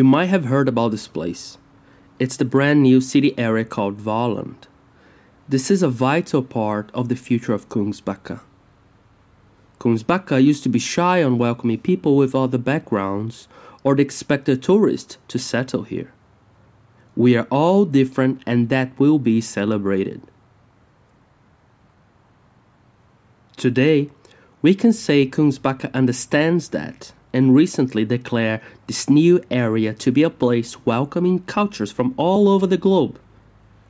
You might have heard about this place. It's the brand new city area called Valand. This is a vital part of the future of Kungsbacka. Kungsbacka used to be shy on welcoming people with other backgrounds or the expected tourist to settle here. We are all different and that will be celebrated. Today, we can say Kungsbacka understands that and recently declared this new area to be a place welcoming cultures from all over the globe.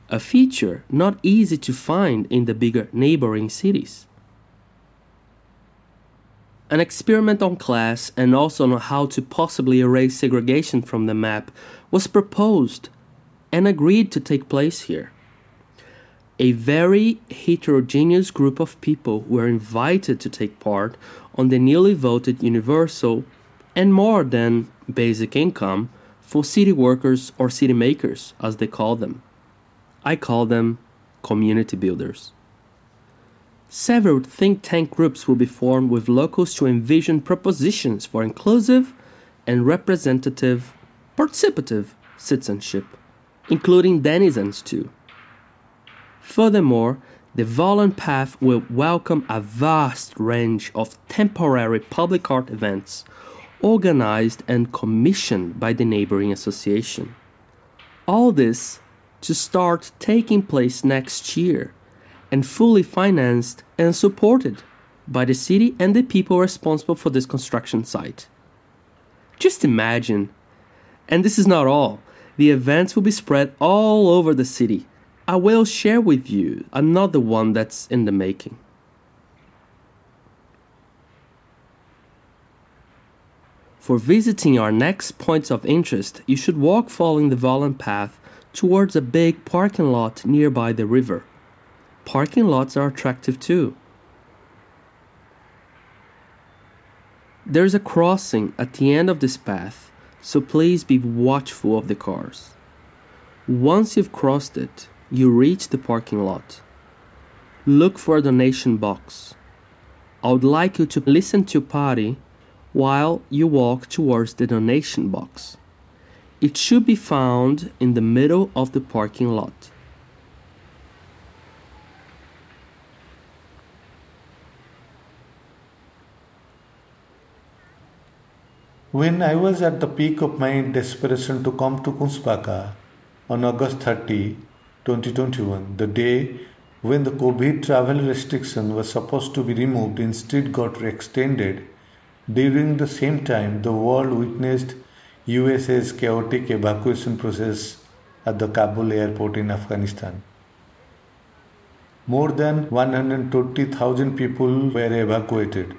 A feature not easy to find in the bigger neighboring cities. An experiment on class and also on how to possibly erase segregation from the map was proposed and agreed to take place here. A very heterogeneous group of people were invited to take part on the newly voted universal and more than basic income for city workers or city makers, as they call them. I call them community builders. Several think tank groups will be formed with locals to envision propositions for inclusive and representative, participative citizenship, including denizens too. Furthermore, the Valand Path will welcome a vast range of temporary public art events organized and commissioned by the neighboring association. All this to start taking place next year and fully financed and supported by the city and the people responsible for this construction site. Just imagine, and this is not all, the events will be spread all over the city. I will share with you another one that's in the making. For visiting our next points of interest, you should walk following the Valand path towards a big parking lot nearby the river. Parking lots are attractive too. There's a crossing at the end of this path, so please be watchful of the cars. Once you've crossed it, you reach the parking lot. Look for a donation box. I would like you to listen to Pari while you walk towards the donation box. It should be found in the middle of the parking lot. When I was at the peak of my desperation to come to Kungsbacka on August 30, 2021, the day when the COVID travel restriction was supposed to be removed instead got extended during the same time, the world witnessed USA's chaotic evacuation process at the Kabul airport in Afghanistan. More than 120,000 people were evacuated,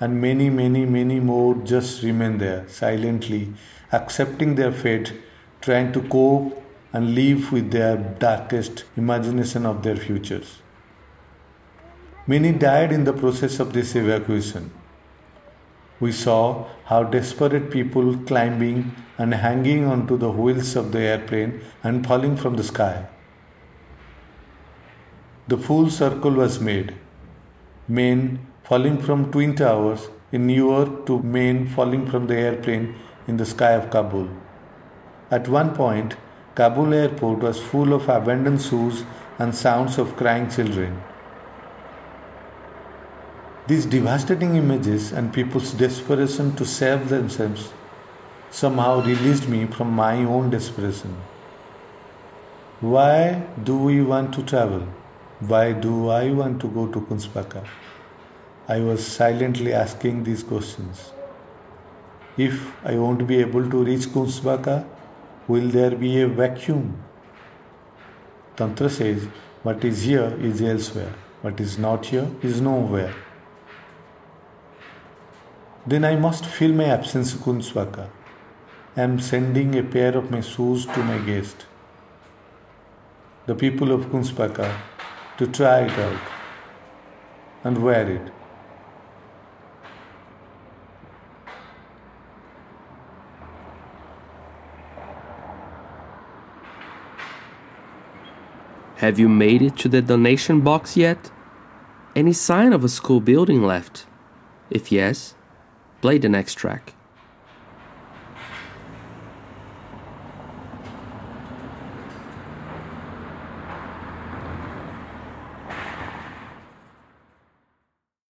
and many, many, many more just remained there, silently accepting their fate, trying to cope and live with their darkest imagination of their futures. Many died in the process of this evacuation. We saw how desperate people climbing and hanging onto the wheels of the airplane and falling from the sky. The full circle was made. Men falling from Twin Towers in New York to men falling from the airplane in the sky of Kabul. At one point, Kabul airport was full of abandoned shoes and sounds of crying children. These devastating images and people's desperation to save themselves somehow released me from my own desperation. Why do we want to travel? Why do I want to go to Kungsbacka? I was silently asking these questions. If I won't be able to reach Kungsbacka, will there be a vacuum? Tantra says, what is here is elsewhere, what is not here is nowhere. Then I must fill my absence Kungsbacka. I am sending a pair of my shoes to my guest, the people of Kungsbacka, to try it out and wear it. Have you made it to the donation box yet? Any sign of a school building left? If yes, play the next track.